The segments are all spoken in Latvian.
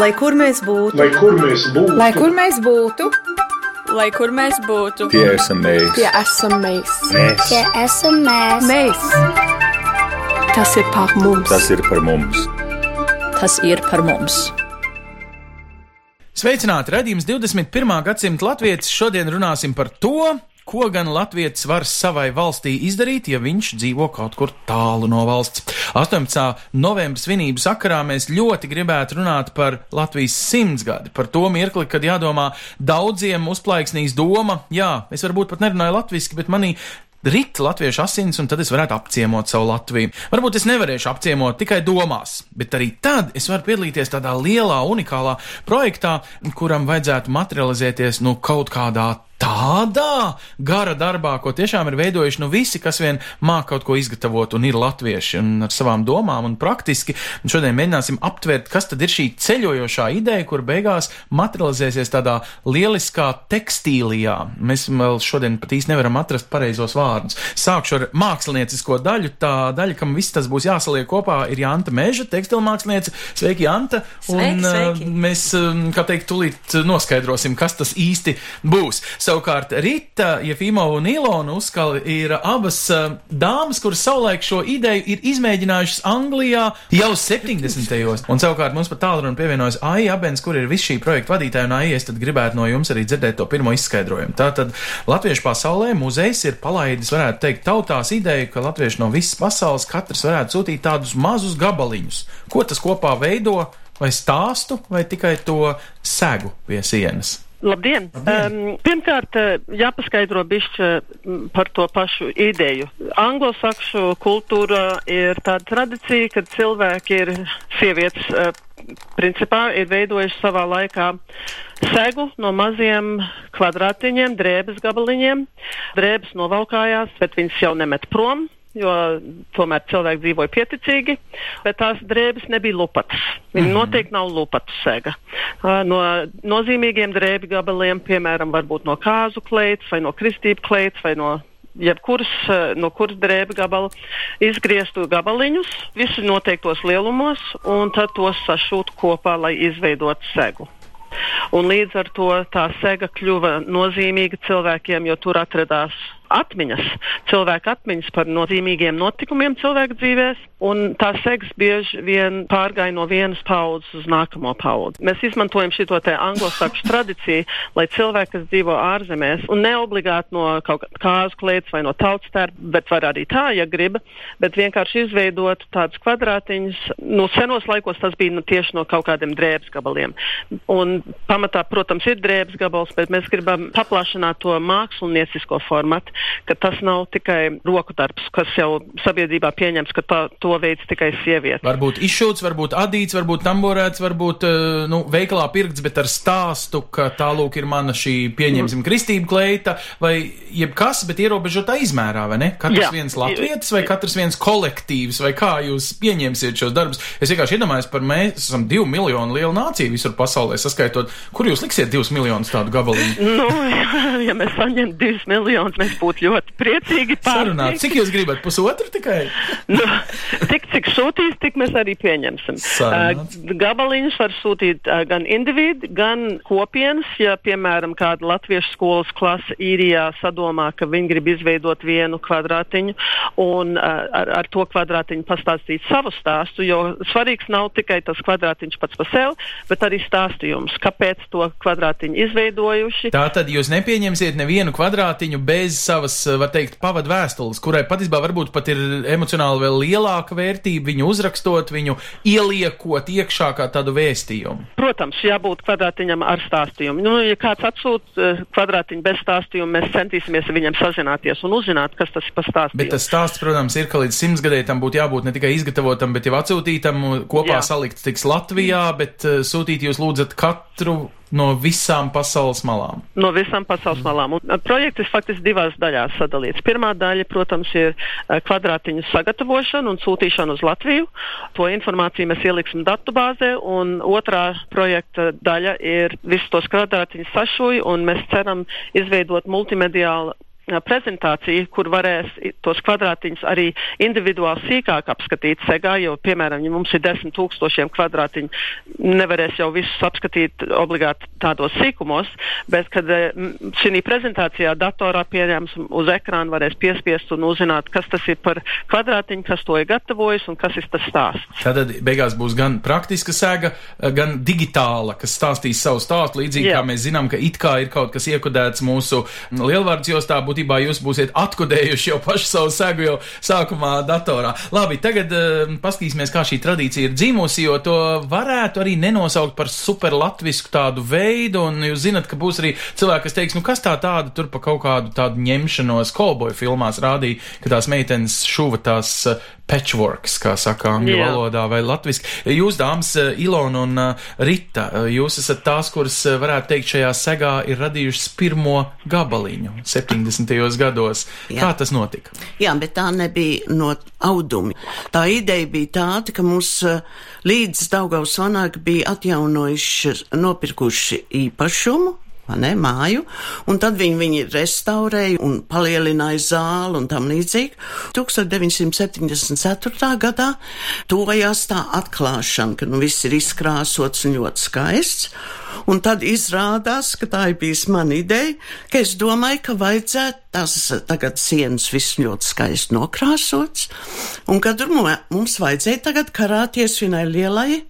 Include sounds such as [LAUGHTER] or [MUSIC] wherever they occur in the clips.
Lai kur mēs būtu, Lai kur mēs būtu, Lai kur mēs būtu, Lai kur mēs būtu, Tie esam mēs. tie esam mēs. Mēs. Tie esam mēs. Mēs! Tas ir par mums! Tas ir par mums. tas ir par mums. Sveicināti! Radījums 21. gadsimta latvijas. Šodien runāsim par to, ko gan latviečs var savai valstī izdarīt, ja viņš dzīvo kaut kur tālu no valsts. 18. novembra svinību sakarā mēs ļoti gribētu runāt par Latvijas simtsgadi, par to mirkli, kad jādomā daudziem uzplaiksnīs doma, jā, es varbūt pat nerunāju latviski, bet manī Rit latviešu asins, un tad es varētu apciemot savu Latviju. Varbūt es nevarēšu apciemot tikai domās, bet arī tad es varu piedalīties tādā lielā, unikālā projektā, kuram vajadzētu materializēties nu kaut kādā tādā gara darbā, ko tiešām ir veidojuši nu visi, kas vien māk kaut ko izgatavot un ir latvieši un ar savām domām un praktiski. Un šodien mēģināsim aptvert, kas tad ir šī ceļojošā ideja, kur beigās materializēsies tādā lieliskā tekstīlijā. Mēs vēl šodien pat īsti nevaram atrast pareizos vārdus. Sākšu ar māksliniecisko daļu. Tā daļa, kam viss tas būs jāsaliek kopā, ir Janta Meža, tekstilmākslinieca. Sveiki, Janta! Sveiki, un, sveiki. uh, mēs, um, kā teikt, tūlīt noskaidrosim, kas tas īsti būs. Savukārt Rita, Jefimova un Ilona Uzkali ir abas uh, dāmas, kuras savulaik šo ideju ir izmēģinājušas Anglijā jau 70. Un savukārt mums pat tālruni pievienojas Aija Abens, kur ir viss šī projekta vadītāja, un Aija, es tad gribētu no jums arī dzirdēt to pirmo izskaidrojumu. Tātad Latviešu pasaulē muzejs ir palaidis, varētu teikt, tautās ideju, ka latvieši no visas pasaules katrs varētu sūtīt tādus mazus gabaliņus. Ko tas kopā veido? Vai stāstu, vai tikai to segu pie sienas? Labdien! Labdien. Um, pirmkārt, eh, jāpaskaidro bišķi mm, par to pašu ideju. Anglosakšu kultūra ir tāda tradīcija, ka cilvēki ir sievietes, uh, principā ir veidojuši savā laikā segu no maziem kvadrātiņiem, drēbes gabaliņiem. Drēbes novalkājās, bet viņas jau nemet prom. Jo tomēr cilvēki dzīvoja pieticīgi, bet tās drēbes nebija lupatas. Viņa mm. noteikti nav lupatu sega. No nozīmīgiem drēbi gabaliem, piemēram, no kāzu kleitas vai no kristību kleitas vai no jebkuras, no kuras drēbi gabala, izgrieztu gabaliņus, visi noteiktos lielumos, un tad tos sašūt kopā, lai izveidotu segu. Un līdz ar to tā sega kļuva nozīmīga cilvēkiem, jo tur atradās atmiņas, cilvēka atmiņas par nozīmīgiem notikumiem cilvēka dzīvēs, un tā segas bieži vien pārgāja no vienas paudzes uz nākamo paudzi. Mēs izmantojam šo te anglosakšu tradīciju, lai cilvēki, kas dzīvo ārzemēs, un ne obligāti no kaut kā kāzu klēts vai no tautstērpa, bet var arī tā, ja grib, bet vienkārši izveidot tādus kvadrātiņus. Nu, senos laikos tas bija nu, tieši no kaut kādiem drēbes gabaliem. Un pamatā, protams, ir drēbes gabals, bet mēs gribam paplašināt to māksliniecisko formatu, ka tas nav tikai roku darbs, kas jau sabiedrībā pieņems, ka tā, to veids tikai sieviete. Varbūt izšūts, varbūt adīts, varbūt tamborēts, varbūt eh, nu, veikalā pirkts, bet ar stāstu, ka tālūk ir mana šī, pieņemsim, kristība kleita vai jebkas, bet ierobežotā izmērā, vai ne? Katrs Jā. viens latvietis vai katrs viens kolektīvs, vai kā jūs pieņemsiet šos darbus. Es vienkārši iedomājos par mēs esam divu miljonu lielu nāciju visur pasaulē saskaitot. Kur jūs liksiet divus miljonus tādu gabaliņu? Nu, [LAUGHS] ja mēs saņemtu divus miljonus, mēs būtu ļoti priecīgi Sarunāt, pārsteigti. cik jūs gribat? Pusotru tikai? [LAUGHS] Nu, tik, cik sūtīs, tik mēs arī pieņemsim. Sarunāts. Uh, gabaliņus var sūtīt gan individu, gan kopienas. Ja, piemēram, kāda latviešu skolas klase īrijā sadomā, ka viņi grib izveidot vienu kvadrātiņu un ar, ar to kvadrātiņu pastāstīt savu stāstu, jo svarīgs nav tikai tas kvadrātiņš pats par sevi, bet arī stāstījums, kāpēc to kvadrātiņu izveidojuši. Tā tad jūs nepieņemsiet nevienu kvadrātiņu bez savas, var teikt, pavadu vēstules, kurai patiesībā varbūt pat ir emocionāli vēl lielāka vērtība viņu uzrakstot, viņu ieliekot iekšā kā tādu vēstījumu. Protams, jābūt kvadrātiņam ar stāstījumu. Nu, ja kāds atsūta uh, kvadrātiņu bez stāstījuma, mēs centīsimies ar viņiem sazināties un uzzināt, kas tas ir par stāstījumu. Bet tas stāsts, protams, ir, ka līdz simts gadiem tam būtu jābūt ne tikai izgatavotam, bet jau atsūtītam, kopā Jā. salikts tiks Latvijā, bet uh, sūtīt jūs lūdzat katru no visām pasaules malām. No visām pasaules malām. Un, projekts ir faktiski divās daļās sadalīts. Pirmā daļa, protams, ir kvadrātiņu sagatavošana un sūtīšana uz Latviju. To informāciju mēs ieliksim datubāzē, un otrā projekta daļa ir visus tos kvadrātiņus sašuju, un mēs ceram izveidot multimediālu prezentācija, kur varēs tos kvadrātiņus arī individuāli sīkāk apskatīt segā, jo, piemēram, ja mums ir desmit tūkstošiem kvadrātiņu, nevarēs jau visus apskatīt obligāti tādos sīkumos, bet, kad šī prezentācijā datorā pieņems uz ekrāna varēs piespiest un uzzināt, kas tas ir par kvadrātiņu, kas to ir gatavojis un kas ir tas stāsts. Tātad beigās būs gan praktiska sēga, gan digitāla, kas stāstīs savu stāstu, līdzīgi Jā. kā mēs zinām, ka it kā ir kaut kas iekodēts mūsu lielvārds jostā, būtībā jūs būsiet atkodējuši jau pašu savu sēgu jau sākumā datorā. Labi, tagad uh, paskatīsimies, kā šī tradīcija ir dzimusi, jo to varētu arī nenosaukt par super latvisku tādu veidu, un jūs zinat, ka būs arī cilvēki, kas teiks, nu kas tā tāda tur pa kaut kādu tādu ņemšanos kolboju filmās rādīja, ka tās meitenes šuva tās uh, patchworks, kā saka angļu Jā. valodā vai latviski. Jūs, dāmas, eh, Ilona un uh, Rita, eh, jūs esat tās, kuras eh, varētu teikt šajā segā ir radījušas pirmo gabaliņu 70. gados. Jā. Kā tas notika? Jā, bet tā nebija no audumi. Tā ideja bija tāda, ka mums eh, līdz Daugaus vanāk bija atjaunojuši, nopirkuši īpašumu. Ne, māju, un tad viņi, viņi restaurēja un palielināja zāli un tam līdzīgi. 1974. gadā tojās tā atklāšana, ka nu viss ir izkrāsots un ļoti skaists. Un tad izrādās, ka tā ir bijusi mana ideja, ka es domāju, ka vajadzētu tās tagad sienas viss ļoti skaisti nokrāsots, un ka tur mu- mums vajadzēja tagad karāties vienai lielai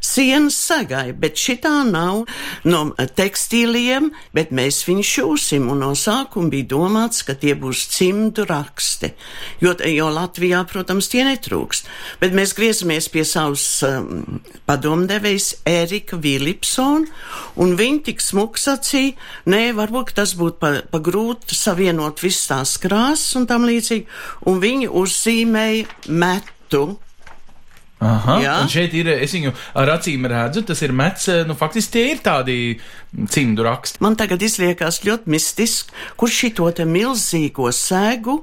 sienas sagai, bet šitā nav no tekstīliem, bet mēs viņu šūsim, un no sākuma bija domāts, ka tie būs cimdu raksti, jo, jo Latvijā, protams, tie netrūkst. Bet mēs griezamies pie savas um, padomdevējas Ērika Vilipsona, un viņa tik smuks sacīja, nē, varbūt tas būtu pa, pa grūti savienot visas tās krāsas un tam līdzīgi, un viņa uzzīmēja metu. Aha, Jā. un šeit ir, es viņu ar acīm redzu, tas ir mets, eh, nu faktiski tie ir tādi cimdu raksti. Man tagad izliekas ļoti mistiski, kurš šito te milzīgo sēgu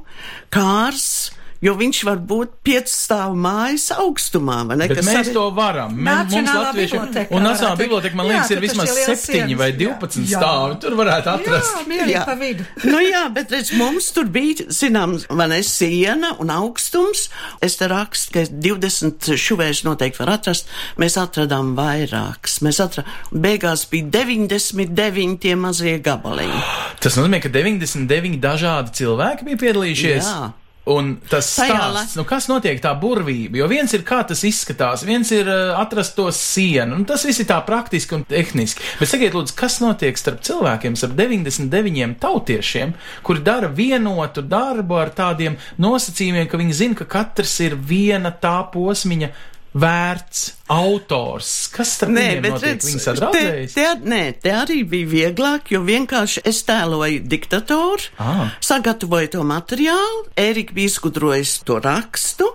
kārs, jo viņš var būt piecstāvu mājas augstumā, vai ne? Bet mēs arī- to varam. Mē- Mums biblioteka un Nacionālā biblioteka, man Jā, liekas, ir vismaz ir liels 7 sienas, vai jā. 12 Jā. stāvi. Tur varētu atrast. Jā, Jā. pa vidu. nu jā, bet redz, mums tur bija, zināms, vai ne, siena un augstums. Es te rakstu, ka 20 šuvēs noteikti var atrast. Mēs atradām vairākas. Mēs atradām, beigās bija 99 tie mazie gabaliņi. Tas nozīmē, ka 99 dažādi cilvēki bija piedalījušies. Jā. Un tas stāsts, nu kas notiek tā burvība, jo viens ir kā tas izskatās, viens ir uh, atrast to sienu, un tas viss ir tā praktiski un tehniski. Bet sakiet, lūdzu, kas notiek starp cilvēkiem, starp 99 tautiešiem, kuri dara vienotu darbu ar tādiem nosacījumiem, ka viņi zina, ka katrs ir viena tā posmiņa vērts autors. Kas viņiem notiek? Viņi te, sadraudzējas? te, ar- nē, te arī bija vieglāk, jo vienkārši es tēloju diktatoru, Ah. sagatavoju to materiālu, Ērika bija izgudrojis to rakstu.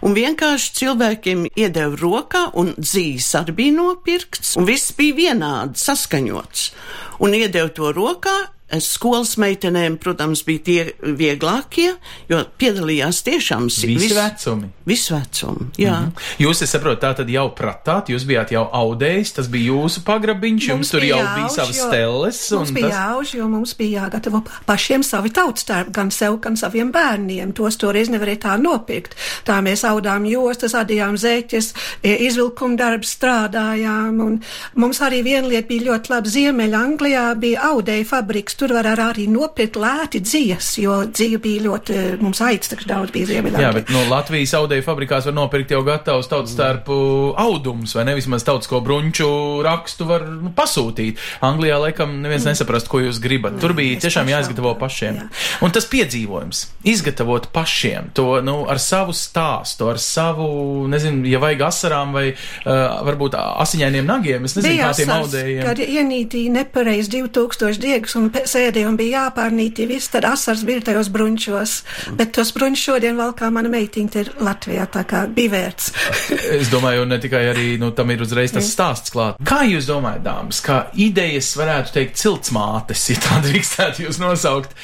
Un vienkārši cilvēkiem iedeva rokā, un dzīves arī bija nopirkts, un viss bija vienādi saskaņots. Un iedeva to rokā, skolas meitenēm, protams, bija tie vieglākie, jo piedalījās tiešām si- Visi vis- vecumi. Visu vecumu, jā. Mm -hmm. Jūs, es saprotu, tā tad jau pratāt, jūs bijāt jau audējis, tas bija jūsu pagrabiņš, jums tur jau bija jāauž, savas jo- stelles. Mums bija tas... jāauž, jo mums bija jāgatavo pašiem savi tautstērpi, gan sev, gan saviem bērniem. Tos toreiz nevarēja tā nopirkt. Tā mēs audām jostas, adījām zeķes, izvilkuma darbs strādājām. Un mums arī viena lieta bija ļoti laba. Ziemeļa Anglijā bija audēja fabriks, tur var ar- arī nopirkt lēti dzijas, jo dzija bija ļoti, mums aiztaks daudz bija Ziemeļa Jā, bet no Latvijas audēju fabrikās var nopirkt jau gatavus tautas starpu audumus, vai ne? Vismaz tautisko brunču rakstu var nu, pasūtīt. Anglijā, laikam, neviens nesaprast, ko jūs gribat. Tur bija tiešām jāizgatavo jā. pašiem. Jā. Un tas piedzīvojums, izgatavot pašiem to, nu, ar savu stāstu, ar savu, nezinu, ja vajag asarām vai uh, varbūt asiņainiem nagiem, es nezinu, kā tiem audējiem. kad ienītīja nepareizi 2000 diegus un sēdēja un bija jāpārnīti viss, tad asars bija tajos bruņšos. Bet tos bruņšus šodien valkā mana meitiņa ir Latvijā, tā kā bija vērts. [LAUGHS] Es domāju, un ne tikai arī nu, tam ir uzreiz tas stāsts klāt. Kā jūs domājat, dāmas, kā idejas varētu teikt ciltsmātes, ja tā drīkstētu jūs nosaukt?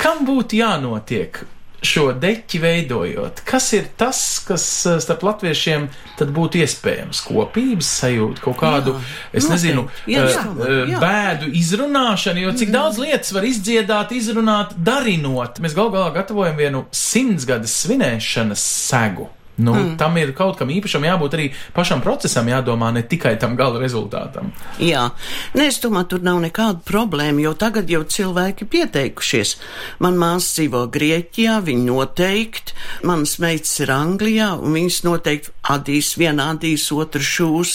Kam būtu jānotiek šo deķi veidojot, kas ir tas, kas eh, starp latviešiem tad būtu iespējams? Kopības sajūta, kaut kādu, Jā, es nezinu. Jā, eh, jā, eh, jā. bēdu izrunāšanu, jo cik daudz lietas var izdziedāt, izrunāt, darinot. Mēs gal galā gatavojam vienu simtsgades svinēšanas segu. Nu, mm. Tam ir kaut kam īpašam jābūt arī pašam procesam, jādomā ne tikai tam gala rezultātam. Jā, Nē, es domāju, tur nav nekāda problēma, jo tagad jau cilvēki pieteikušies. Man māsa dzīvo Grieķijā, viņa noteikti, manas meitas ir Anglijā, un viņas noteikti adīs, viena adīs, otra šūs,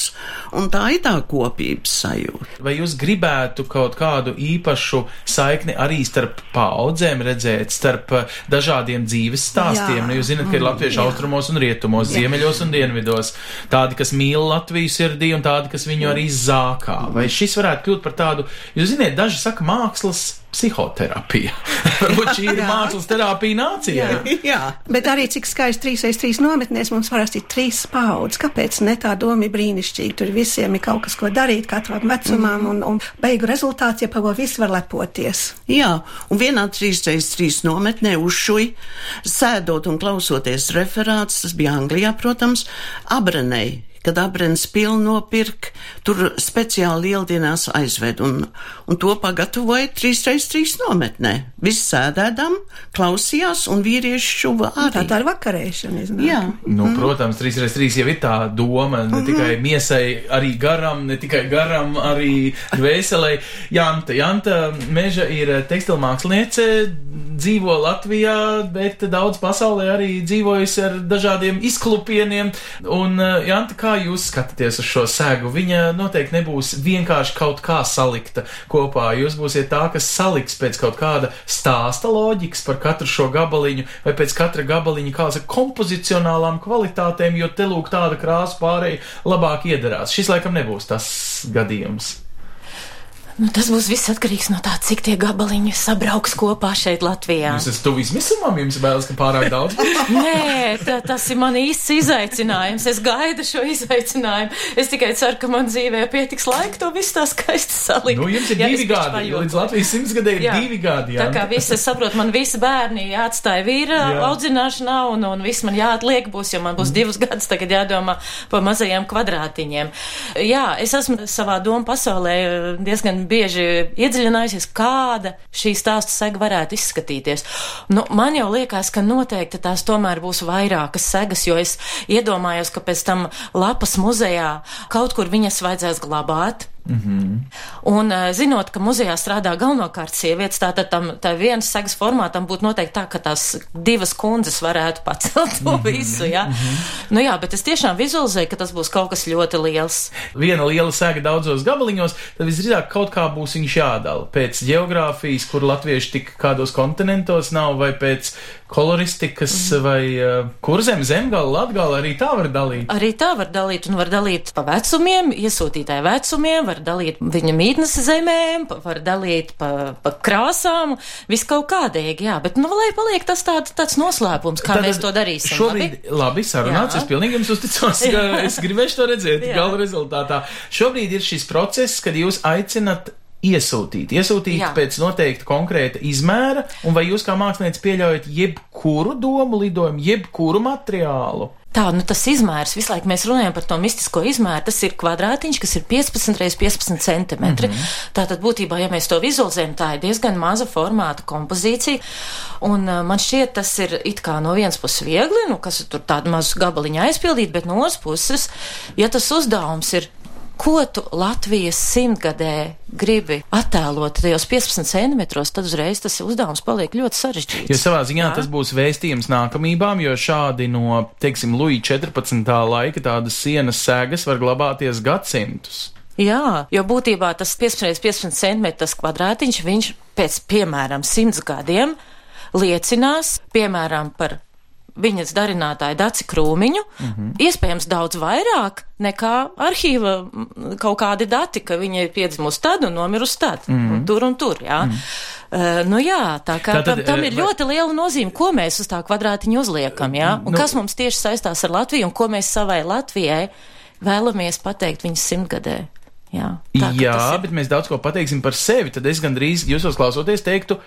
un tā ir tā kopības sajūta. Vai jūs gribētu kaut kādu īpašu saikni arī starp paudzēm redzēt, starp eh, dažādiem dzīves stāstiem? Jā. Nu, jūs zināt, ka ir latviešu jā. austrumos un rietumos, ziemeļos un dienvidos, tādi, kas mīl Latviju sirdī un tādi, kas viņu arī zākā. Vai šis varētu kļūt par tādu, jūs zināt, daži saka mākslas psihoterapija. [LAUGHS] Varbūt šī ir mākslas terapija nācijai. Jā, Bet arī cik skaisti 3x3 nometnēs mums parasti ir trīs paudzes. Kāpēc ne tā doma ir brīnišķīga? Tur visiem ir kaut kas, ko darīt, katram vecumam, un, un beigu rezultāts, ja par ko visi var lepoties. Jā, un vienā 3x3 nometnē uzšuj, sēdot un klausoties referāts, tas bija Anglijā, protams, abrenēji. Kad abrens pilnu nopirka, tur speciāli lieldienās aizved, un, un to pagatavoja 3x3 nometnē. Visi sēdēdam, klausījās, un vīrieši šuva Tā arī. tā ir vakarēšana. iznāk. Jā, Nu, protams, 3x3 jau ir tā doma, ne tikai miesai, arī garam, ne tikai garam, arī dvēselē. Janta, Janta Meža ir tekstilmāksliniece, dzīvo Latvijā, bet daudz pasaulē arī dzīvojusi ar dažādiem izklupieniem. Un, Janta, kā jūs skatāties uz šo sēgu? Viņa noteikti nebūs vienkārši kaut kā salikta kopā. Jūs būsiet tā, kas saliks pēc kaut kāda stāsta loģikas par katru šo gabaliņu, vai pēc katra gabaliņa kāda kompozicionālām kvalitātēm, jo te lūk tāda krāsa pārēja labāk iedarās. Šis laikam nebūs tas gadījums. Nu, tas būs viss atkarīgs no tā, cik tie gabaliņi sabrauks kopā šeit Latvijā. Jūs esat tuvu izmisumam, jums bailes, ka pārāk daudz. [LAUGHS] Nē, tā, tas ir man īsts izaicinājums. Es gaidu šo izaicinājumu. Es tikai ceru, ka man dzīvē pietiks laika to visu tā skaisti salikt. nu, jums ir Ja, divi gadi. pajokoju. Līdz Latvijas simtsgadē ir Jā. divi gadi. Tā Jā. kā viss, es saprotu, man visi bērni jāatstāja vīra Jā. audzināšanā, un, un viss man jāatliek būs, jo man būs divus gadus tagad jādomā par mazajiem kvadrātiņiem. Jā, es esmu savā domu pasaulē diezgan bieži iedziļinājusies, kāda šī stāsta sega varētu izskatīties. Nu, man jau liekas, ka noteikti tās tomēr būs vairākas segas, jo es iedomājos, ka pēc tam lapas muzejā kaut kur viņas vajadzēs glabāt. Un uh, zinot, ka muzejā strādā galvenokārt sievietes, tātad tam tā vienas segas formātam būtu noteikti tā, ka tās divas kundzes varētu pacelt to visu, jā. Nu jā, bet es tiešām vizualizēju, ka tas būs kaut kas ļoti liels. Viena liela sēga daudzos gabaliņos, tad visdrīzāk kaut kā būs viņš jādala. Pēc geogrāfijas, kur latvieši tik kādos kontinentos nav, vai pēc koloristikas, Mhm. vai uh, kur zem, zemgala, latgala arī tā var dalīt. Arī tā var dalīt, un var dalīt pa vecumiem, iesūtītāju vecumiem, var dalīt viņa mītnes zemēm, var dalīt pa, pa krāsām, viss kaut kādīgi, jā, bet, nu, lai paliek tas tād, tāds noslēpums, kā Tātad mēs to darīsim. Šobrīd labi? labi sarunāts, Jā. es pilnīgi jums uzticos, ka [LAUGHS] es gribēšu to redzēt gala rezultātā. Šobrīd ir šis process, kad jūs aicinat iesūtīt, iesūtīt Jā. pēc noteikta konkrēta izmēra, un vai jūs kā mākslinieks pieļaujat jebkuru domu lidojumu, jebkuru materiālu? Tā, nu tas izmērs, visu laiku mēs runājam par to mistisko izmēru, tas ir kvadrātiņš, kas ir 15 x 15 centimetri. Mm -hmm. Tātad būtībā, ja mēs to vizualizējam, tā ir diezgan maza formāta kompozīcija, un uh, man šķiet, tas ir it kā no vienas puses viegli, nu, kas tur tādu mazu gabaliņu aizpildīt, bet no otras puses, ja tas uzdevums ir ko tu Latvijas simtgadē gribi attēlot tajos 15 centimetros, tad uzreiz tas uzdevums paliek ļoti sarežģīts. Jo savā ziņā Jā. tas būs vēstījums nākamībām, jo šādi no, teiksim, Luija 14. laika tādas sienas sēgas var glabāties gadsimtus. Jā, jo būtībā tas 15,15 cm kvadrātiņš, viņš pēc, piemēram, 100 gadiem liecinās, piemēram, par viņas darinātāju Daci Krūmiņu, mm -hmm. iespējams daudz vairāk nekā arhīva kaut kādi dati, ka viņa ir piedzimusi tad un nomirusi tad, mm -hmm. un tur un tur, jā. Mm -hmm. uh, nu jā, tā kā Tātad, tam, tam ir eh, vai- ļoti liela nozīme, ko mēs uz tā kvadrātiņa uzliekam, jā, un Nu- kas mums tieši saistās ar Latviju, un ko mēs savai Latvijai vēlamies pateikt viņas simtgadē. Jā, tā, Jā, ir- bet mēs daudz ko pateiksim par sevi. Tad es gandrīz jūsos klausoties teiktu,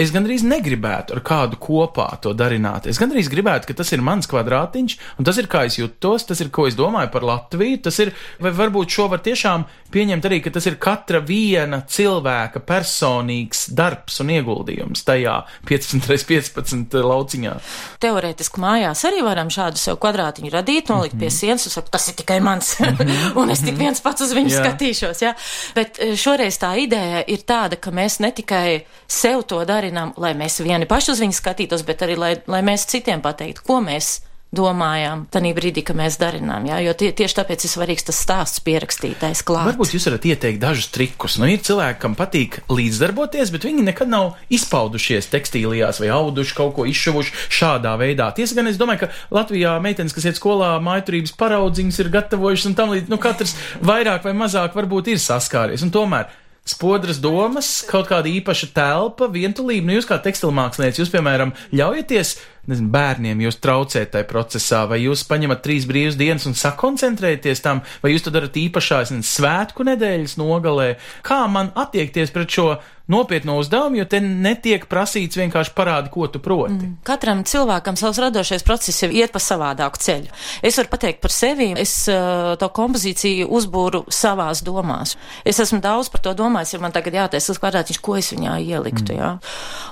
es gandrīz negribētu ar kādu kopā to darināt. Es gandrīz gribētu, ka tas ir mans kvadrātiņš, un tas ir kā es jūtos, tas ir, ko es domāju par Latviju. Tas ir, vai varbūt šo var tiešām pieņemt arī, ka tas ir katra viena cilvēka personīgs darbs un ieguldījums tajā 15x15 lauciņā. Teorētiski mājās arī varam šādu sev kvadrātiņu radīt, nolikt pie sienas un sakt, tas ir tikai mans, [LAUGHS] un es tik viens pats uz viņu Jā. skatīšos. Jā. Bet eh, šoreiz tā ideja ir tāda, ka mēs ne tikai sev to darinām, lai mēs vieni paši uz viņu skatītos, bet arī lai, lai mēs citiem pateiktu, ko mēs domājām tajā brīdī, kad mēs darinām. Jā? Jo tie, tieši tāpēc ir svarīgs tas stāsts pierakstītais klāt. Varbūt jūs varat ieteikt dažus trikus. Nu, ir cilvēki, kam patīk līdzdarboties, bet viņi nekad nav izpaudušies tekstīlijās vai auduši kaut ko izšuvuši šādā veidā. Tiesa gan es domāju, ka Latvijā meitenes, kas iet skolā, maiturības paraudziņas ir gatavojušas un tam līdz, nu, katrs vairāk vai mazāk varbūt ir saskāries. Un tomēr spodras domas, kaut kāda īpaša telpa, vientulība. Nu, jūs kā tekstilmākslinieks, jūs, piemēram, ļaujaties nezinu, bērniem jūs traucēt tajā procesā, vai jūs paņemat trīs brīvas dienas un sakoncentrēties tam, vai jūs to darat īpašā nezinu, svētku nedēļas nogalē. Kā man attiekties pret šo nopietnu uzdevumu, jo te netiek prasīts vienkārši parādi, ko tu proti. Mm. Katram cilvēkam savs radošais process jau iet pa savādāku ceļu. Es varu pateikt par sevi, es uh, to kompozīciju uzbūru savās domās. Es esmu daudz par to domājis, ja man tagad jātaisa uz kvadrātiņš, ko es viņā ieliktu, mm. jā.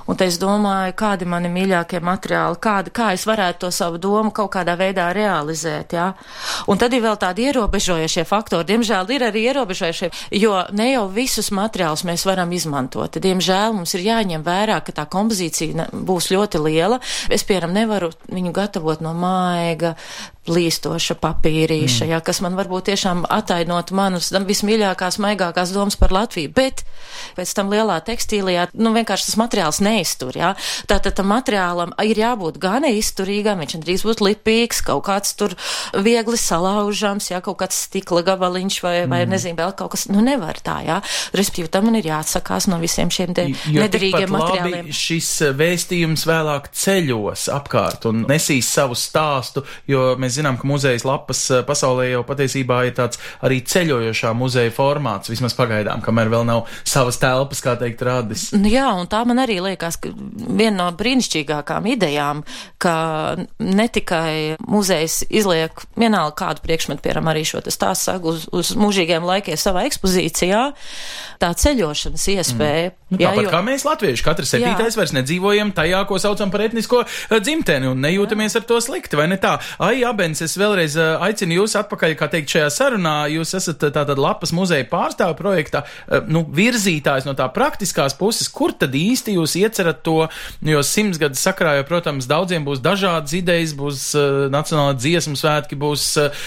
Un te es domāju, kādi mani mīļākie materiāli, kāda, kā es varētu to savu domu kaut kādā veidā realizēt, jā. Un tad ir vēl tādi ierobežojošie faktori. Diemžēl ir arī ierobežojošie, jo ne jau visus materiālus mēs varam izmantot. Diemžēl mums ir jāņem vērā, ka tā kompozīcija būs ļoti liela. Es, piemēram, nevaru viņu gatavot no maiga, plīstoša papīrīša, mm. jā, kas man varbūt tiešām atainot manas vismīļākās, maigākās domas par Latviju, bet pēc tam lielā tekstīlijā, nu, vienkārši tas materiāls neiztur, jā. Tātad tam materiālam ir jābūt gan izturīgam, viņš drīz būs lipīgs, kaut kāds tur viegli salaužams, jā, kaut kāds stikla gabaliņš vai, mm. vai nezinu, vēl kaut kas, nu, nevar tā, jā. Respektīvi, tam man ir jāatsakās no visiem šiem te nederīgiem materiāliem. Šis eh, vēstījums vēlāk ceļos apkārt un nesīs savu stāstu, jo mēs zinām, ka muzejas lapas eh, pasaulē jau patiesībā ir tāds arī ceļojošā muzeja formāts, vismaz pagaidām, kamēr vēl nav savas telpas, kā teikt, radis. Nu, jā, un tā man arī liekas, ka viena no brīnišķīgākām idejām, ka ne tikai muzejs izliek vienalga kādu priekšmetu, piemēram, arī šo stāstu sagu uz, uz mūžīgiem laikiem savā ekspozīcijā, tā ceļošanas iespēja. Nu, jā, tāpat jo... kā mēs, latvieši, katrs septītais vairs nedzīvojam tajā, ko saucam par etnisko eh, dzimteni un nejūtamies ar to slikti, vai ne tā? Ai, abens, es vēlreiz eh, aicinu jūs atpakaļ, kā teikt, šajā sarunā. Jūs esat eh, tātad lapas muzeja pārstāvu projektā, eh, nu, virzītājs no tā praktiskās puses. Kur tad īsti jūs iecerat to, jo simts gadu sakrā, jo, protams, daudziem būs dažādas idejas, būs uh, nacionāla dziesmu svētki, būs uh,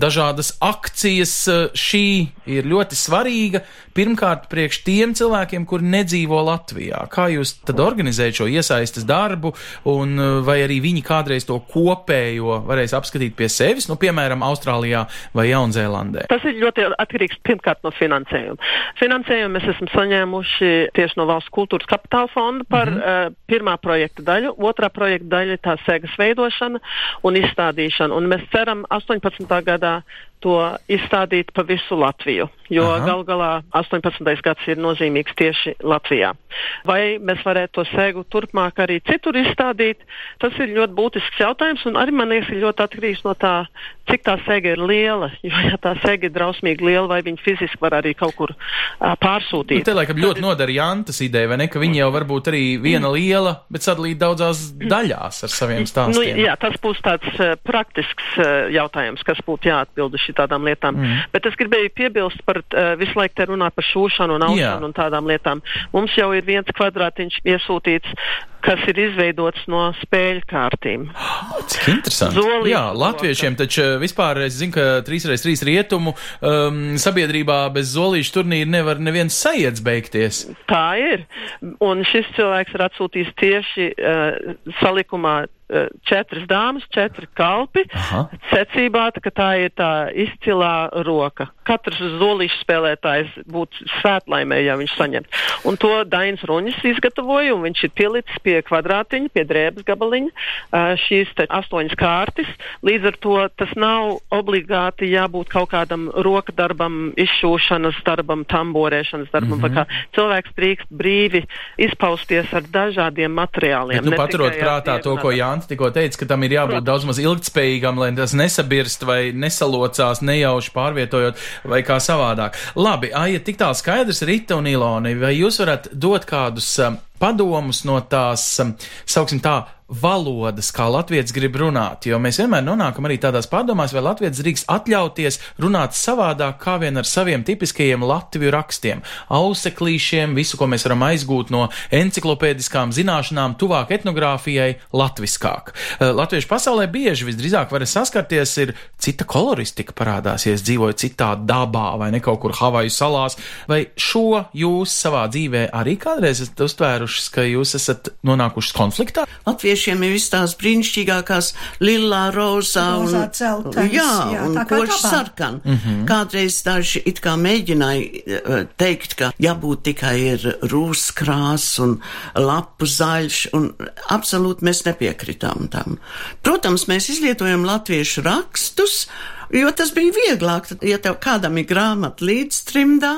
dažādas akcijas. Uh, šī ir ļoti svarīga. Pirmkārt, priekš tiem cilvēkiem, kuri nedzīvo Latvijā. Kā jūs tad organizējat šo iesaistas darbu, un vai arī viņi kādreiz to kopējo varēs apskatīt pie sevis, nu, piemēram, Austrālijā vai Jaunzēlandē? Tas ir ļoti atkarīgs pirmkārt no finansējuma. Finansējumu mēs esam saņēmuši tieši no Valsts kultūras kapitāla fonda par mm -hmm. uh, pirmā projekta daļu. Otrā projekta daļa ir tā sēgas veidošana un izstādīšana. Un mēs ceram 18. gadā to izstādīt pa visu Latviju, jo gal galā 18. gads ir nozīmīgs tieši Latvijā. Vai mēs varētu to sēgu turpmāk arī citur izstādīt, tas ir ļoti būtisks jautājums, un arī man liekas, ir ļoti atkarīgs no tā, cik tā sēga ir liela, jo ja tā sēga ir drausmīgi liela, vai viņa fiziski var arī kaut kur uh, pārsūtīt. Nu, te laikam ļoti nodara Jantas ideja, vai ne, ka viņi jau varbūt arī viena liela, bet sadalīt daudzās daļās ar saviem Nu, stāstiem. jā, tas būs tāds uh, praktisks uh, jautājums, kas būtu jāatbild uz šitādām lietām. Mm. Bet es gribēju piebilst par uh, visu laiku te runāt par šūšanu un aušanu un tādām lietām. Mums jau ir viens kvadrātiņš iesūtīts, kas ir izveidots no spēļu kārtīm. Cik interesanti. Zolīša Jā, latviešiem taču eh, vispār es zinu, ka 3x3 rietumu um, sabiedrībā bez zolīšu turnīra nevar neviens sajiets beigties. Tā ir. Un šis cilvēks ir atsūtījis tieši uh, salikumā uh, četras dāmas, četri kalpi, Aha. secībā, ka tā ir tā izcilā roka. Katrs zolīšu spēlētājs būtu svētlaimē, ja viņš saņem. Un to Dainis Ruņis izgatavoja, un viņš ir pielicis pie pie kvadrātiņa, pie drēbes gabaliņa, šīs astoņas kārtas. Līdz ar to tas nav obligāti jābūt kaut kādam roka darbam, izšūšanas darbam, tamborēšanas darbam. Mm -hmm. Cilvēks drīkst brīvi izpausties ar dažādiem materiāliem. Bet, nu, paturot prātā to, ko Jānis tikko teica, ka tam ir jābūt Protams. daudz maz ilgtspējīgam, lai tas nesabirst vai nesalocās nejauši pārvietojot vai kā savādāk. Labi, Aija, tik tālu skaidrs, Rita un Ilona, vai jūs varat dot kādus padomus no tās, um, sauksim tā, valodas, kā latviečs grib runāt, jo mēs vienmēr nonākam arī tādās pārdomās, vai latviečs drīkst atļauties runāt savādāk kā vien ar saviem tipiskajiem latviešu rakstiem, auseklīšiem, visu, ko mēs varam aizgūt no enciklopēdiskām zināšanām, tuvāk etnogrāfijai, latviskāk. Eh, latviešu pasaulē bieži visdrīzāk var saskarties ir cita koloristika parādās, ja es dzīvoju citā dabā vai ne kaut kur Havaju salās, vai šo jūs savā dzīvē arī kādreiz esat uztvērušas, ka jūs esat nonākušas konfliktā? Latviešu latviešiem ir viss tās brīnišķīgākās lilā, rozā un, Rozā celtais, jā, jā, un koši sarkan. Mm -hmm. Kādreiz daži it kā mēģināja eh, teikt, ka jābūt tikai ir rūskrās un lapu zaļš, un absolūti mēs nepiekritām tam. Protams, mēs izlietojam latviešu rakstus, Jo tas bija vieglāk, tad, ja tev kādam ir grāmata līdz trimdā,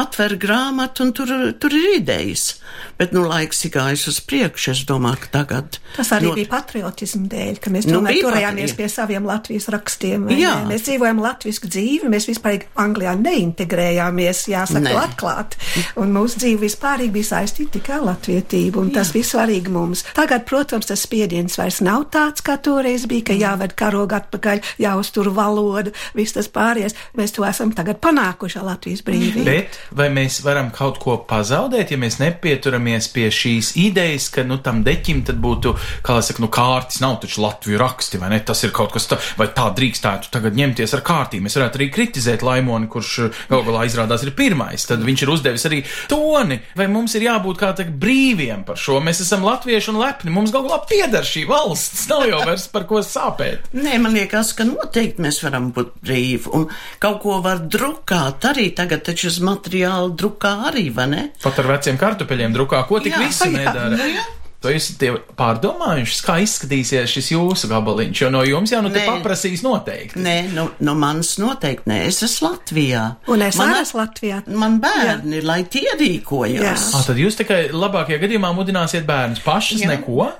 atver grāmatu un tur, tur ir idejas. Bet, nu, laiks ir gājis uz priekšu, es domāju, ka tagad. Tas arī not- bija patriotismu dēļ, ka mēs Nu, tomēr bija turējāmies pie saviem Latvijas rakstiem. Jā. ne? Mēs dzīvojam latviešu dzīvi, mēs vispār Anglijā neintegrējāmies, jāsaka, to atklāt. Un mūsu dzīve vispār bija saistīta tikai ar latvietību, un tas bija svarīgi mums. Tagad, protams, tas spiediens vairs nav tāds, kā toreiz bija, ka jāved karoga atpakaļ, jāuztur valoda, viss tas pāries. Mēs to esam tagad panākuši ar Latvijas brīvību. Bet vai mēs varam kaut ko pazaudēt, ja mēs nepieturamies pie šīs idejas, ka nu, tam deķim tad būtu, kā lai saka, nu, kārtas nav taču Latviju raksti, vai ne? Tas ir kaut kas tāds, vai tā drīkstētu tagad ņemties ar kārtīm. Mēs varētu arī kritizēt Laimoni, kurš uh, galu galā izrādās ir pirmais. Tad viņš ir uzdevis arī toni, vai mums ir jābūt kā tā brīviem par šo. Mēs esam latvieši un lepni, mums galu galā pieder šī valsts, nav jau vairs par ko sāpēt. Nē, man liekas, ka noteikti mēs varam būt brīvi. Un kaut ko var drukāt arī tagad, taču uz materiālu drukā arī, vai ne? Pat ar veciem kartupeļiem drukā, ko tik Jā, visi jā, nedara. nu jā. Jūs esat pārdomājuši, kā izskatīsies šis jūsu gabaliņš? Jo no jums jau nu te Nē. paprasīs noteikti. Nē, no, no manis noteikti nē, es esmu Latvijā. Un es Man- arī esmu Latvijā. Man bērni, jā. lai tie rīkojas. Jā. Ah, tad jūs tikai labākajā gadījumā mudināsiet bērnus pašas Jā. neko.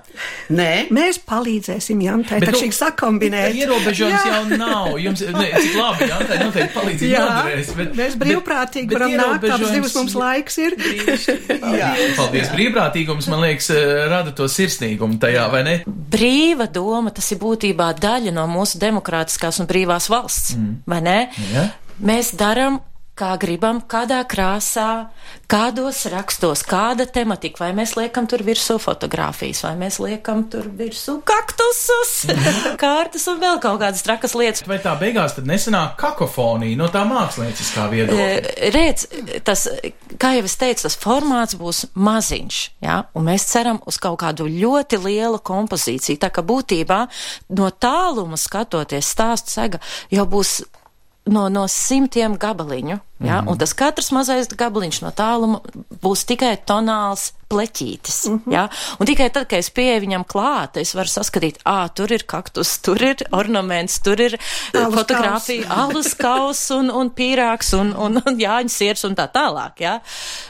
Nē, Mēs palīdzēsim Jantai, Bet, nu, šī sakombinēt. Ierobežojums jau nav. Jums, ne, cik labi, tā noteikti palīdzība Jā, noderēs. Bet, mēs brīvprātīgi varam nākt, abas divas mums laiks ir. Jā, paldies. Brīvprātīgums, man liekas, eh, rada to sirsnīgumu tajā, vai ne? Brīva doma, tas ir būtībā daļa no mūsu demokrātiskās un brīvās valsts, mm. vai ne? Jā. Mēs darām, kā gribam, kādā krāsā, kādos rakstos, kāda tematika, vai mēs liekam tur virsū fotografijas, vai mēs liekam tur virsū kaktusus, [LAUGHS] kārtas un vēl kaut kādas trakas lietas. Vai tā beigās tad nesanāk kakofonija no tā mākslinieckā viedokļa? Eh, Redz, tas, kā jau es teicu, tas formāts būs maziņš, ja? un mēs ceram uz kaut kādu ļoti lielu kompozīciju. Tā kā būtībā no tāluma skatoties stāstu sega jau būs no, no simtiem gabaliņu, ja? mm -hmm. un tas katrs mazais gabaliņš no tāluma būs tikai tonāls pleķītis. Mm -hmm. ja? Un tikai tad, kad es pieeju viņam klāt, es varu saskatīt, ā, tur ir kaktus, tur ir ornaments, tur ir Alus fotografija, alus kaus un, un pīrāgs un, un, un jāņa siers un tā tālāk. Ja?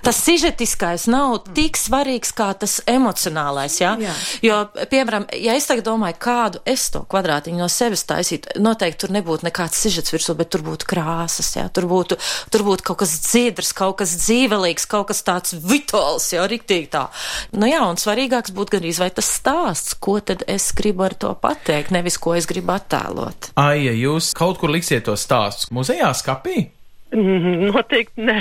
Tas sižetiskais nav tik svarīgs kā tas emocionālais. Ja? Jā. Jo, piemēram, ja es tagad domāju, kādu es to kvadrātiņu no sevis taisītu, noteikti tur nebūtu nekāds sižets virsū, bet tur būtu krāsas, ja? tur, būtu, tur būtu kaut kas dziedrs, kaut kas dzīvelīgs, kaut kas tāds vitāls, jau riktīgi tā. Nu jā, un svarīgāks būtu gan vai tas stāsts, ko tad es gribu ar to pateikt, nevis ko es gribu attēlot. Ai, ja jūs kaut kur liksiet to stāstu muzejā skapī? Mhm, Noteikti nē.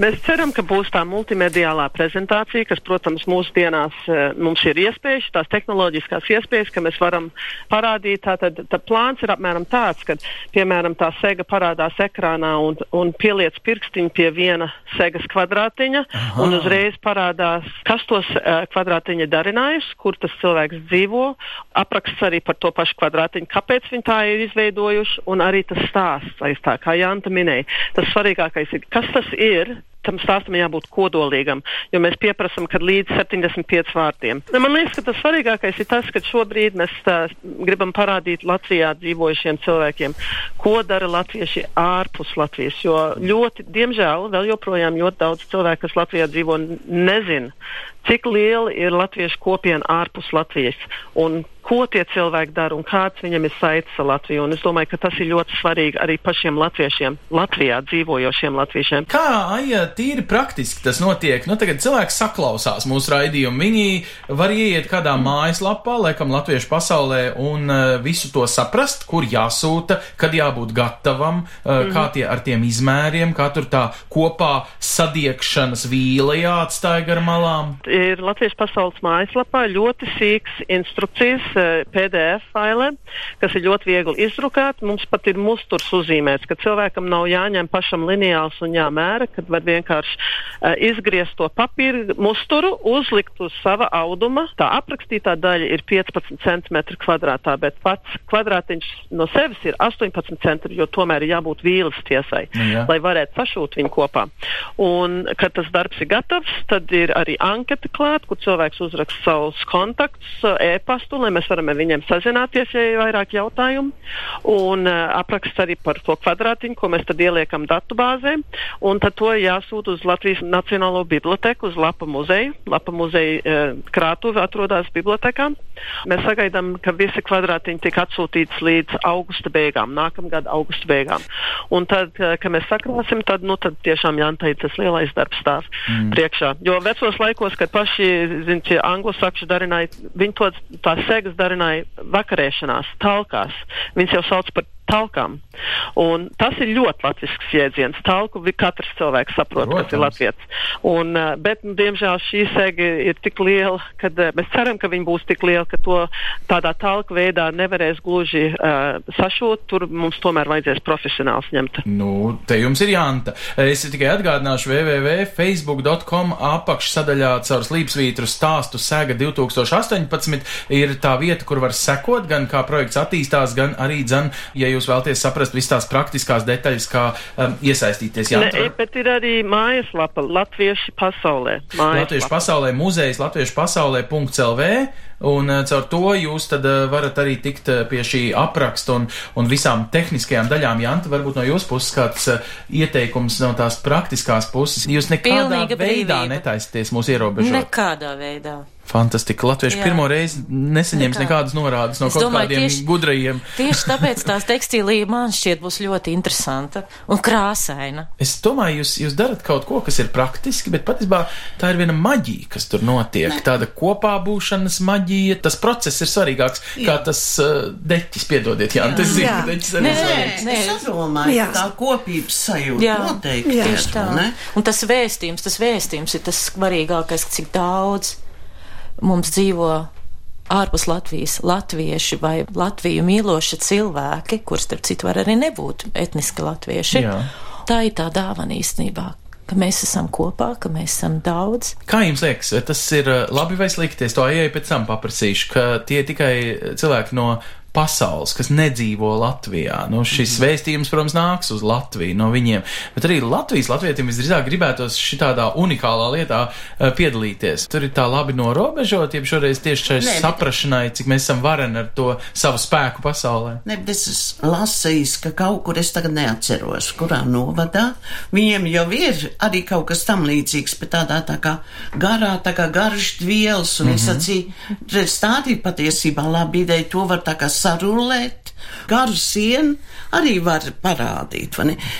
Mēs ceram, ka būs tā multimediālā prezentācija, kas, protams, mūsdienās eh, mums ir iespējas, tās tehnoloģiskās iespējas, ka mēs varam parādīt. Tātad tā plāns ir apmēram tāds, ka, piemēram, tā sega parādās ekrānā un, un pieliec pirkstiņu pie viena segas kvadrātiņa, Aha. un uzreiz parādās, kas tos uh, kvadrātiņa darinājusi, kur tas cilvēks dzīvo, apraksts arī par to pašu kvadrātiņu, kāpēc viņi tā ir izveidojuši, un arī tas stāsts aiz tā, kā Janta minēja. Tas tas svarīgākais ir, kas tas ir. Tam stāstam jābūt kodolīgam, jo mēs pieprasām, ka līdz 75 vārtiem. Nu, man liekas, ka tas svarīgākais ir tas, ka šobrīd mēs tā, gribam parādīt Latvijā dzīvojušiem cilvēkiem, ko dara latvieši ārpus Latvijas. Jo ļoti, diemžēl, vēl joprojām ļoti daudz cilvēku, kas Latvijā dzīvo, nezina, cik liela ir latviešu kopiena ārpus Latvijas. Un ko tie cilvēki dara un kāds viņam ir saites ar Latviju. Un es domāju, ka tas ir ļoti svarīgi arī pašiem latviešiem, Latvijā dzīvojošiem latviešiem. Kā, Aija, tīri praktiski tas notiek? Nu, tagad cilvēks saklausās mūsu raidījumu. Viņi var ieiet kādā mājaslapā, laikam latviešu pasaulē, un uh, visu to saprast, kur jāsūta, kad jābūt gatavam, uh, mm -hmm. kā tie ar tiem izmēriem, kā tur tā kopā sadiekšanas vīle jāatstāja gar malām. Ir Latviešu pasaules mājaslapā ļoti sīks instrukcijas PDF failē, kas ir ļoti viegli izdrukāt. Mums pat ir musturs uzzīmēts, ka cilvēkam nav jāņem pašam lineāls un jāmēra, kad var vienkārši uh, izgriezt to papīru musturu, uzlikt uz sava auduma. Tā aprakstītā daļa ir 15 cm kvadrātā, bet pats kvadrātiņš no sevis ir 18 cm, jo tomēr ir jābūt vīles tiesai, nu, jā. lai varētu sašūt viņu kopā. Un, kad tas darbs ir gatavs, tad ir arī anketa klāt, kur cilvēks uzraksta savus kontaktus, e-pastu, lai mēs mēs varam ar viņiem sazināties, ja ir vairāk jautājumu, un uh, apraksts arī par to kvadrātiņu, ko mēs tad ieliekam datubāzē, un tad to jāsūt uz Latvijas Nacionālo biblioteku, uz Lapa muzeju. Lapa muzeja uh, krātuve atrodas bibliotekā. Mēs sagaidām, ka visi kvadrātiņi tiek atsūtīts līdz augusta beigām, nākamgad augusta beigām. Un tad, uh, kad mēs sakrāsim, tad, nu, tad tiešām jānteic tas lielais darbs stāv mm. priekšā. Jo vecos laikos, kad paši, zin, tie anglosakši darināja, viņi to tās segas darināja vakarēšanās, talkās. Viņas jau sauc par talkām. Un tas ir ļoti latvisks jēdziens. Talku katrs cilvēks saprot, Protams. kas ir latviets. Un, eh, bet, nu, diemžēl, šī sēga ir tik liela, ka uh, mēs ceram, ka viņi būs tik liela, ka to tādā talku veidā nevarēs gluži uh, sašot. Tur mums tomēr vajadzēs profesionāls ņemt. Nu, te jums ir jānta. Es tikai atgādināšu www.facebook.com apakšsadaļā caur slīpsvītru stāstu sēga 2018 ir tā vieta, kur var sekot gan kā projekts attīstās, gan arī dzan, ja jūs vēlaties saprast visas tās praktiskās detaļas, kā um, iesaistīties. Jā, ne, bet ir arī mājaslapa Latvieši pasaulē. Mājaslapa. Latviešu pasaulē, muzejs Latviešu pasaulē.lv. Un uh, caur to jūs tad uh, varat arī tikt uh, pie šī apraksta un, un visām tehniskajām daļām. Janta, varbūt no jūsu puses kāds ieteikums no tās praktiskās puses. Jūs nekādā Pilnīga veidā brīvība. netaisties mūs ierobežot. Nekādā veidā. Fantastiski. Latvieši Jā. pirmo reizi nesaņems Nekā. nekādas norādes no Es kaut domāju, kādiem tieši- gudrajiem. Tieši [LAUGHS] tāpēc tās tekstīlija man šķiet būs ļoti interesanta un krāsaina. Es domāju, jūs, jūs darat kaut ko, kas ir praktiski, bet patiesībā tā ir viena maģija, kas tur notiek. Ne. Tāda kopā būšanas maģija. Tas process ir svarīgāks Jā. kā tas uh, deķis, piedodiet, Jā, tas ir Jā. deķis arī Nē, svarīgs. nē. Es domāju, Jā. tā kopības sajūta Jā. noteikti Jā. ir. Tieši tā. ne? Un tas vēstījums, tas vēstījums ir tas svarīgākais, cik daudz mums dzīvo ārpus Latvijas latvieši vai Latviju mīloši cilvēki, kurus, starp citu, var arī nebūt etniski latvieši. Jā. Tā ir tā dāvana īstenībā, ka mēs esam kopā, ka mēs esam daudz. Kā jums liekas, tas ir uh, labi vai slikti? Es to ejai pēc tam paprasīšu, ka tie tikai cilvēki no pasaules, kas nedzīvo Latvijā. Nu, šis mm. vēstījums, protams, nāks uz Latviju no viņiem, bet arī Latvijas latvietim visdrīzāk gribētos šitādā unikālā lietā uh, piedalīties. Tur ir tā labi norobežot, ja šoreiz tieši šai Nē, bet- saprašanai, cik mēs esam vareni ar to savu spēku pasaulē. Ne, bet es lasījis, ka kaut kur es tagad neatceros, kurā novadā. Viņiem jau ir arī kaut kas tam līdzīgs, bet tādā tā kā garā, tā kā garš vielas, un mm -hmm. es redz, tā ir patiesībā laba ideja, to var tā kā sarulēt, garu sienu arī var parādīt?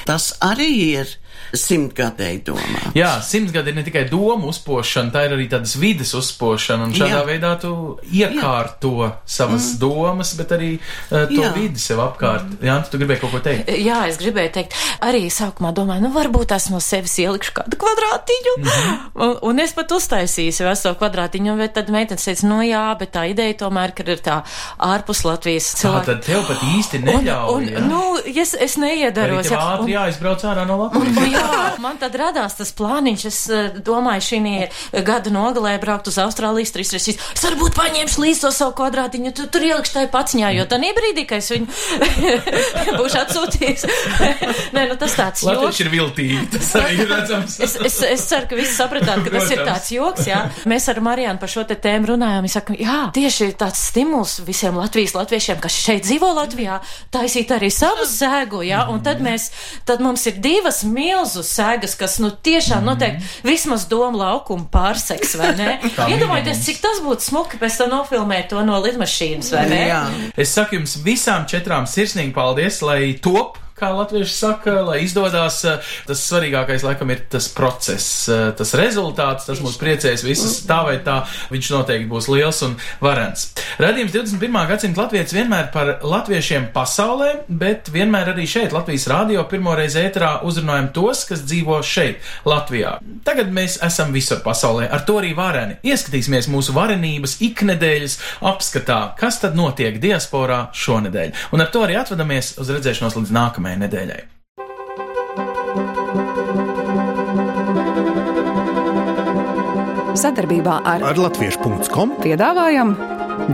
Tas arī ir simtgadēji domā. Jā, simts gadi ir ne tikai doma uzpošana, tā ir arī tādas vides uzpošana, un šādā Jā. veidā tu iekārto savas mm. domas, bet arī uh, to Jā. vidi sev apkārt. Jā, tu gribēji kaut ko teikt? Jā, es gribēju teikt, arī sākumā domāju, nu varbūt es no sevis ielikšu kādu kvadrātiņu. Mm. -hmm. un, un es pat uztaisīju sev to kvadrātiņu, bet tad meitene teica, nu jā, bet tā ideja tomēr, ka ir tā ārpus Latvijas Tā cilvēka. tad tev pat īsti neļauj. un, jā? un, nu, es, es neiedaros. jā, ātri jāizbrauc ārā no Latvijas. Nu, jā, man tad radās tas plāniņš. Es eh, domāju, šī gada nogalē braukt uz Austrālijas trīs reizes. Es varbūt paņemšu līdzi to savu kvadrātiņu, tu tur ielikšu tai paciņā, jo tā brīdī, kad es viņu [LAUGHS] būšu atsūtījis. [LAUGHS] Nē, nu tas tāds joks. ir viltīgi, tas arī ir redzams. Es, es, es ceru, ka visi sapratāt, ka tas ir tāds joks, jā. Mēs ar Marijānu par šo te tēmu runājām. Viņa saka, jā, tieši tāds stimuls visiem Latvijas latviešiem, kas šeit dzīvo Latvijā, taisīt arī savu sēgu, jā. Un tad mēs, tad mums ir divas milzu sēgas, kas, nu, tiešām noteikti vismaz domu laukumu pārseks, vai ne? [LAUGHS] Iedomājieties, cik tas būtu smuki pēc tam nofilmēt to no lidmašīnas, vai ne? Jā. Es saku jums visām četrām sirsnīgi paldies, lai top. Kā latvieši saka, lai izdodas, tas svarīgākais laikam ir tas process, tas rezultāts, tas mūs priecēs visus tā vai tā, viņš noteikti būs liels un varens. Radījums 21. gadsimta latvietis vienmēr par latviešiem pasaulē, bet vienmēr arī šeit Latvijas rādio pirmoreiz ēterā uzrunājam tos, kas dzīvo šeit, Latvijā. Tagad mēs esam visur pasaulē, ar to arī vareni. Ieskatīsimies mūsu varenības iknedēļas apskatā, kas tad notiek diasporā šonedēļ. Un ar to arī atvadamies uz redzēšanos līdz nākamajai nedēļai. Sadarbībā ar Ar latviešu.com piedāvājam,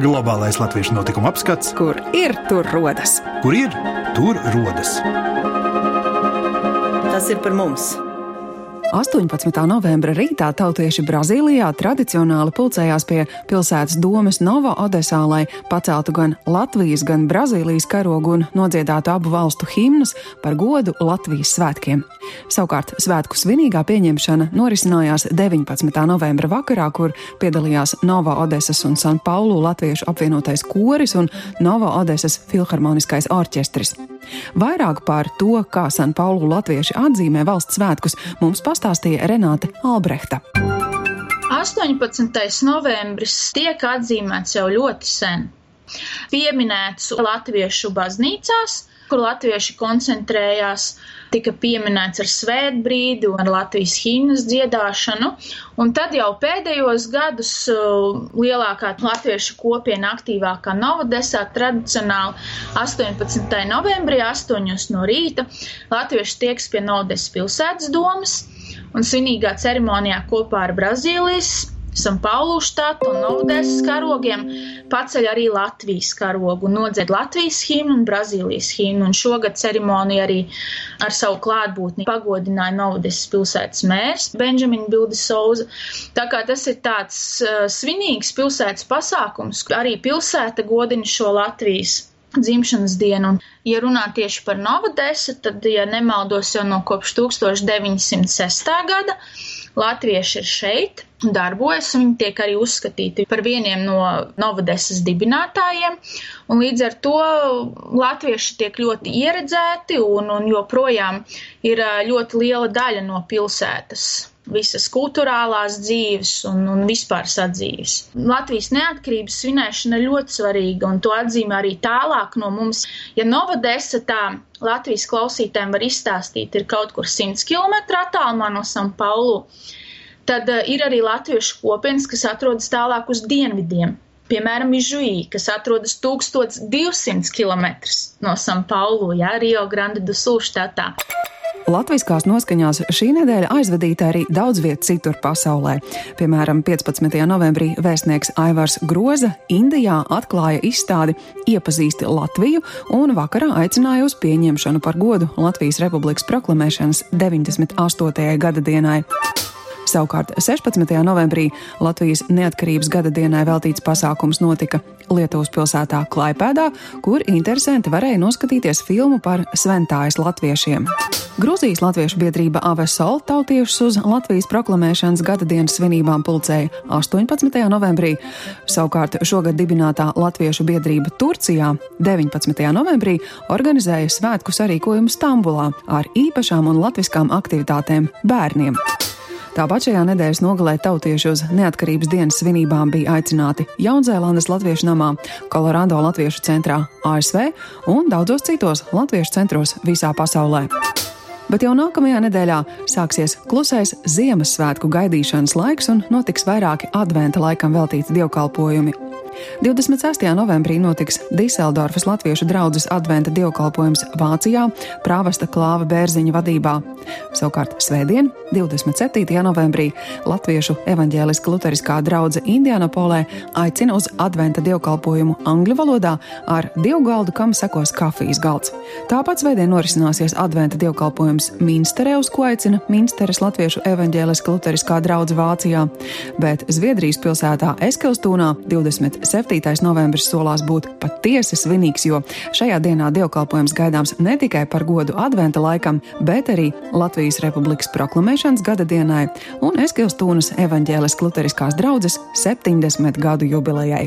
globālais latviešu notikuma apskats, kur ir tur rodas. kur ir tur rodas. Tas ir par mums. 18. novembra rītā tautieši Brazīlijā tradicionāli pulcējās pie pilsētas domes Nova Odesā, lai paceltu gan Latvijas, gan Brazīlijas karogu un nodziedātu abu valstu himnus par godu Latvijas svētkiem. Savukārt svētku svinīgā pieņemšana norisinājās 19. novembra vakarā, kur piedalījās Nova Odesas un San Paulu latviešu apvienotais koris un Nova Odesas filharmoniskais orķestris. Vairāk par to, kā San Paulu latvieši atzīmē valsts svētkus, mums pastāstīja Renāte Albrehta. 18. novembris tiek atzīmēts jau ļoti sen. Pieminēts latviešu baznīcās, kur latvieši koncentrējās, tika pieminēts ar svētbrīdi un ar Latvijas himnas dziedāšanu. Un tad jau pēdējos gadus uh, lielākā latviešu kopiena aktīvākā Novodesā tradicionāli 18. novembrī 8. no rīta latvieši tieks pie Novodes pilsētas domas un svinīgā ceremonijā kopā ar Brazīlijas San Paulu štatu un Novdēsas karogiem paceļ arī Latvijas karogu un nodzied Latvijas himnu un Brazīlijas himnu. Un šogad ceremoniju arī ar savu klātbūtni pagodināja Novdēsas pilsētas mērs Benžamina Bildi Souza. Tā kā tas ir tāds uh, svinīgs pilsētas pasākums, arī pilsēta godina šo Latvijas dzimšanas dienu. Un, ja runā tieši par Novodesu, tad, ja nemaldos, jau no kopš 1906. gada latvieši ir šeit, darbojas, un viņi tiek arī uzskatīti par vieniem no Novodesas dibinātājiem. Un līdz ar to latvieši tiek ļoti ieredzēti, un, un joprojām ir ļoti liela daļa no pilsētas visas kultūrālās dzīves un, un vispār sadzīves. Latvijas neatkarības svinēšana ir ļoti svarīga, un to atzīmē arī tālāk no mums. Ja Novodesa tā Latvijas klausītājiem var izstāstīt, ir kaut kur 100 km attālumā no San Paulu, tad uh, ir arī latviešu kopienas, kas atrodas tālāk uz dienvidiem. Piemēram, Ižuī, kas atrodas 1200 km no San Paulu, jā, Rio Grande do Sul štatā. Latviskās noskaņās šī nedēļa aizvadīta arī daudz viet citur pasaulē. Piemēram, 15. novembrī vēstnieks Aivars Groza Indijā atklāja izstādi Iepazīsti Latviju un vakarā aicināja uz pieņemšanu par godu Latvijas Republikas proklamēšanas 98. gada dienai. Savukārt 16. novembrī Latvijas neatkarības gada dienai veltīts pasākums notika Lietuvas pilsētā Klaipēdā, kur interesanti varēja noskatīties filmu par sventājas latviešiem. Grūzijas latviešu biedrība Avesol tautiešus uz Latvijas proklamēšanas gada dienas svinībām pulcēja 18. novembrī. Savukārt šogad dibinātā latviešu biedrība Turcijā 19. novembrī organizēja svētku sarīkojumu Stambulā ar īpašām un latviskām aktivitātēm bērniem. Tāpat šajā nedēļas nogalē tautieši uz neatkarības dienas svinībām bija aicināti Jaunzēlandes Latviešu namā, Kolorādo Latviešu centrā ASV un daudzos citos latviešu centros visā pasaulē. Bet jau nākamajā nedēļā sāksies klusais Ziemassvētku gaidīšanas laiks un notiks vairāki adventa laikam veltīti dievkalpojumi. 26. novembrī notiks Diseldorfas Latviešu draugas adventa dievkalpojums Vācijā, prāvesta klāva bērziņa vadībā. Savukārt svētdien, 27. novembrī, Latviešu evaņģēliska luteriskā drauga Indianapolē aicina uz adventa dievkalpojumu angļu valodā ar divu galdu, kam sekos kafijas galds. Tāpat svētdien norisināsies adventa dievkalpojums Minsterē, uz ko aicina Minsteres Latviešu evaņģēliska luteriskā drauga Vācijā, bet Zviedrijas pilsētā Eskilstūnā 27. Novembris solās būt patiesi svinīgs, jo šajā dienā dievkalpojums gaidāms ne tikai par godu adventa laikam, bet arī Latvijas Republikas proklamēšanas gada dienai un Eskilstūnas evaņģēliskās luteriskās draudzes 70 gadu jubilejai.